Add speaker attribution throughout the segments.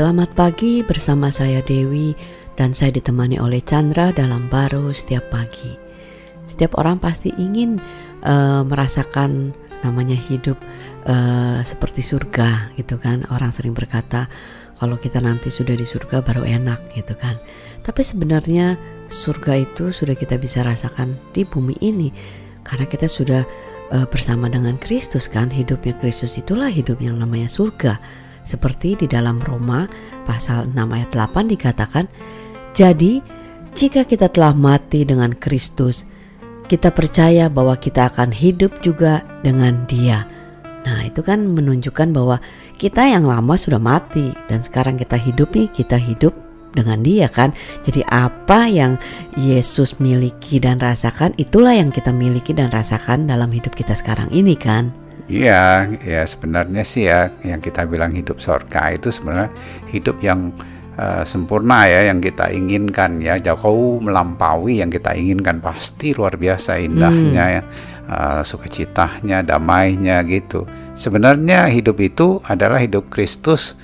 Speaker 1: Selamat pagi bersama saya Dewi dan saya ditemani oleh Chandra dalam baru setiap pagi. Setiap orang pasti ingin uh, merasakan namanya hidup uh, seperti surga gitu kan. Orang sering berkata kalau kita nanti sudah di surga baru enak gitu kan. Tapi sebenarnya surga itu sudah kita bisa rasakan di bumi ini karena kita sudah uh, bersama dengan Kristus kan. Hidupnya Kristus itulah hidup yang namanya surga seperti di dalam Roma pasal 6 ayat 8 dikatakan, "Jadi, jika kita telah mati dengan Kristus, kita percaya bahwa kita akan hidup juga dengan Dia." Nah, itu kan menunjukkan bahwa kita yang lama sudah mati dan sekarang kita hidup nih, kita hidup dengan dia kan. Jadi apa yang Yesus miliki dan rasakan itulah yang kita miliki dan rasakan dalam hidup kita sekarang ini kan.
Speaker 2: Iya, ya sebenarnya sih ya yang kita bilang hidup sorga itu sebenarnya hidup yang uh, sempurna ya yang kita inginkan ya jauh melampaui yang kita inginkan pasti luar biasa indahnya hmm. ya uh, sukacitanya damainya gitu. Sebenarnya hidup itu adalah hidup Kristus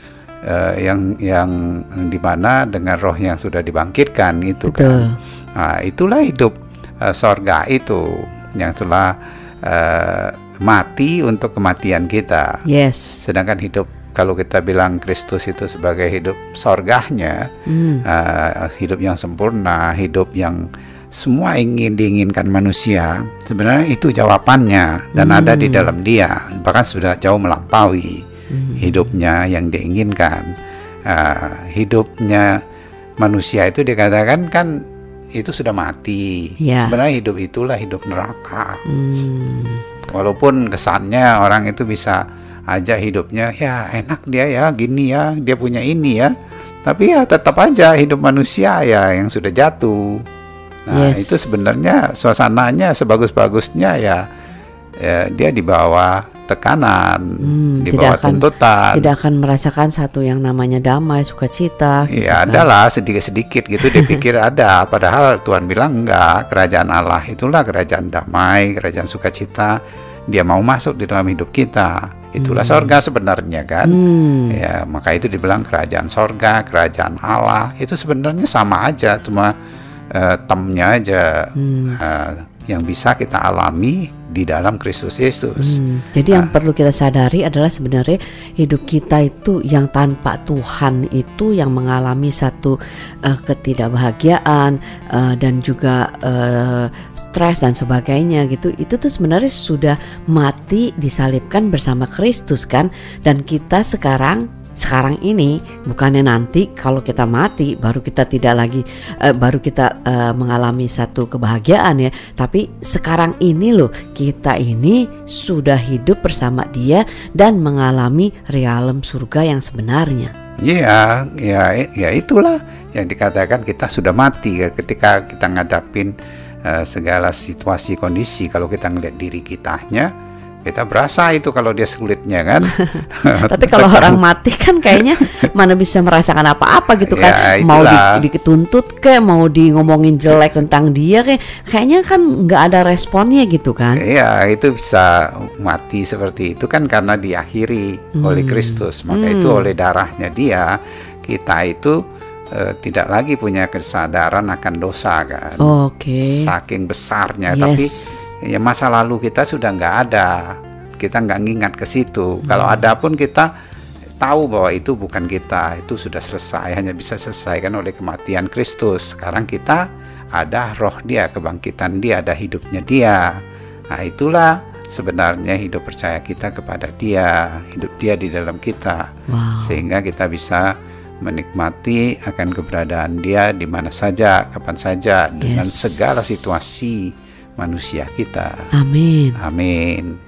Speaker 2: uh, yang yang di mana dengan roh yang sudah dibangkitkan itu kan. Nah, itulah hidup uh, sorga itu yang telah uh, mati untuk kematian kita.
Speaker 1: Yes.
Speaker 2: Sedangkan hidup kalau kita bilang Kristus itu sebagai hidup sorganya, hmm. uh, hidup yang sempurna, hidup yang semua ingin diinginkan manusia, sebenarnya itu jawabannya dan hmm. ada di hmm. dalam dia, bahkan sudah jauh melampaui hmm. hidupnya yang diinginkan. Uh, hidupnya manusia itu dikatakan kan itu sudah mati. Yeah. Sebenarnya hidup itulah hidup neraka. Hmm walaupun kesannya orang itu bisa aja hidupnya ya enak dia ya gini ya dia punya ini ya tapi ya tetap aja hidup manusia ya yang sudah jatuh nah yes. itu sebenarnya suasananya sebagus-bagusnya ya, ya dia di bawah tekanan, hmm, di bawah akan, tuntutan.
Speaker 1: Tidak akan merasakan satu yang namanya damai, sukacita.
Speaker 2: Gitu ya gitu adalah sedikit-sedikit gitu dia pikir ada, padahal Tuhan bilang enggak. Kerajaan Allah itulah kerajaan damai, kerajaan sukacita. Dia mau masuk di dalam hidup kita. Itulah hmm. sorga sebenarnya kan. Hmm. Ya maka itu dibilang kerajaan sorga, kerajaan Allah. Itu sebenarnya sama aja, cuma uh, temnya aja. Hmm. Uh, yang bisa kita alami di dalam Kristus Yesus. Hmm,
Speaker 1: jadi nah, yang perlu kita sadari adalah sebenarnya hidup kita itu yang tanpa Tuhan itu yang mengalami satu uh, ketidakbahagiaan uh, dan juga uh, stres dan sebagainya gitu. Itu tuh sebenarnya sudah mati disalibkan bersama Kristus kan dan kita sekarang sekarang ini bukannya nanti kalau kita mati baru kita tidak lagi uh, baru kita uh, mengalami satu kebahagiaan ya. Tapi sekarang ini loh kita ini sudah hidup bersama dia dan mengalami realem surga yang sebenarnya.
Speaker 2: Iya, ya, ya itulah yang dikatakan kita sudah mati ya ketika kita ngadapin uh, segala situasi kondisi. Kalau kita ngeliat diri kitanya kita berasa itu kalau dia sulitnya kan.
Speaker 1: Tapi kalau orang mati kan kayaknya mana bisa merasakan apa-apa gitu kan. Ya, mau di, dituntut ke, mau di ngomongin jelek tentang dia kayak kayaknya kan nggak ada responnya gitu kan.
Speaker 2: Iya, itu bisa mati seperti itu kan karena diakhiri hmm. oleh Kristus. Maka hmm. itu oleh darahnya dia kita itu uh, tidak lagi punya kesadaran akan dosa kan.
Speaker 1: Oke. Okay.
Speaker 2: Saking besarnya, yes. tapi ya masa lalu kita sudah nggak ada. Kita nggak ngingat ke situ. Hmm. Kalau ada pun kita tahu bahwa itu bukan kita, itu sudah selesai, hanya bisa selesaikan oleh kematian Kristus. Sekarang kita ada roh dia, kebangkitan dia, ada hidupnya dia. Nah itulah sebenarnya hidup percaya kita kepada dia, hidup dia di dalam kita, wow. sehingga kita bisa menikmati akan keberadaan Dia di mana saja, kapan saja, yes. dengan segala situasi manusia kita.
Speaker 1: Amin.
Speaker 2: Amin.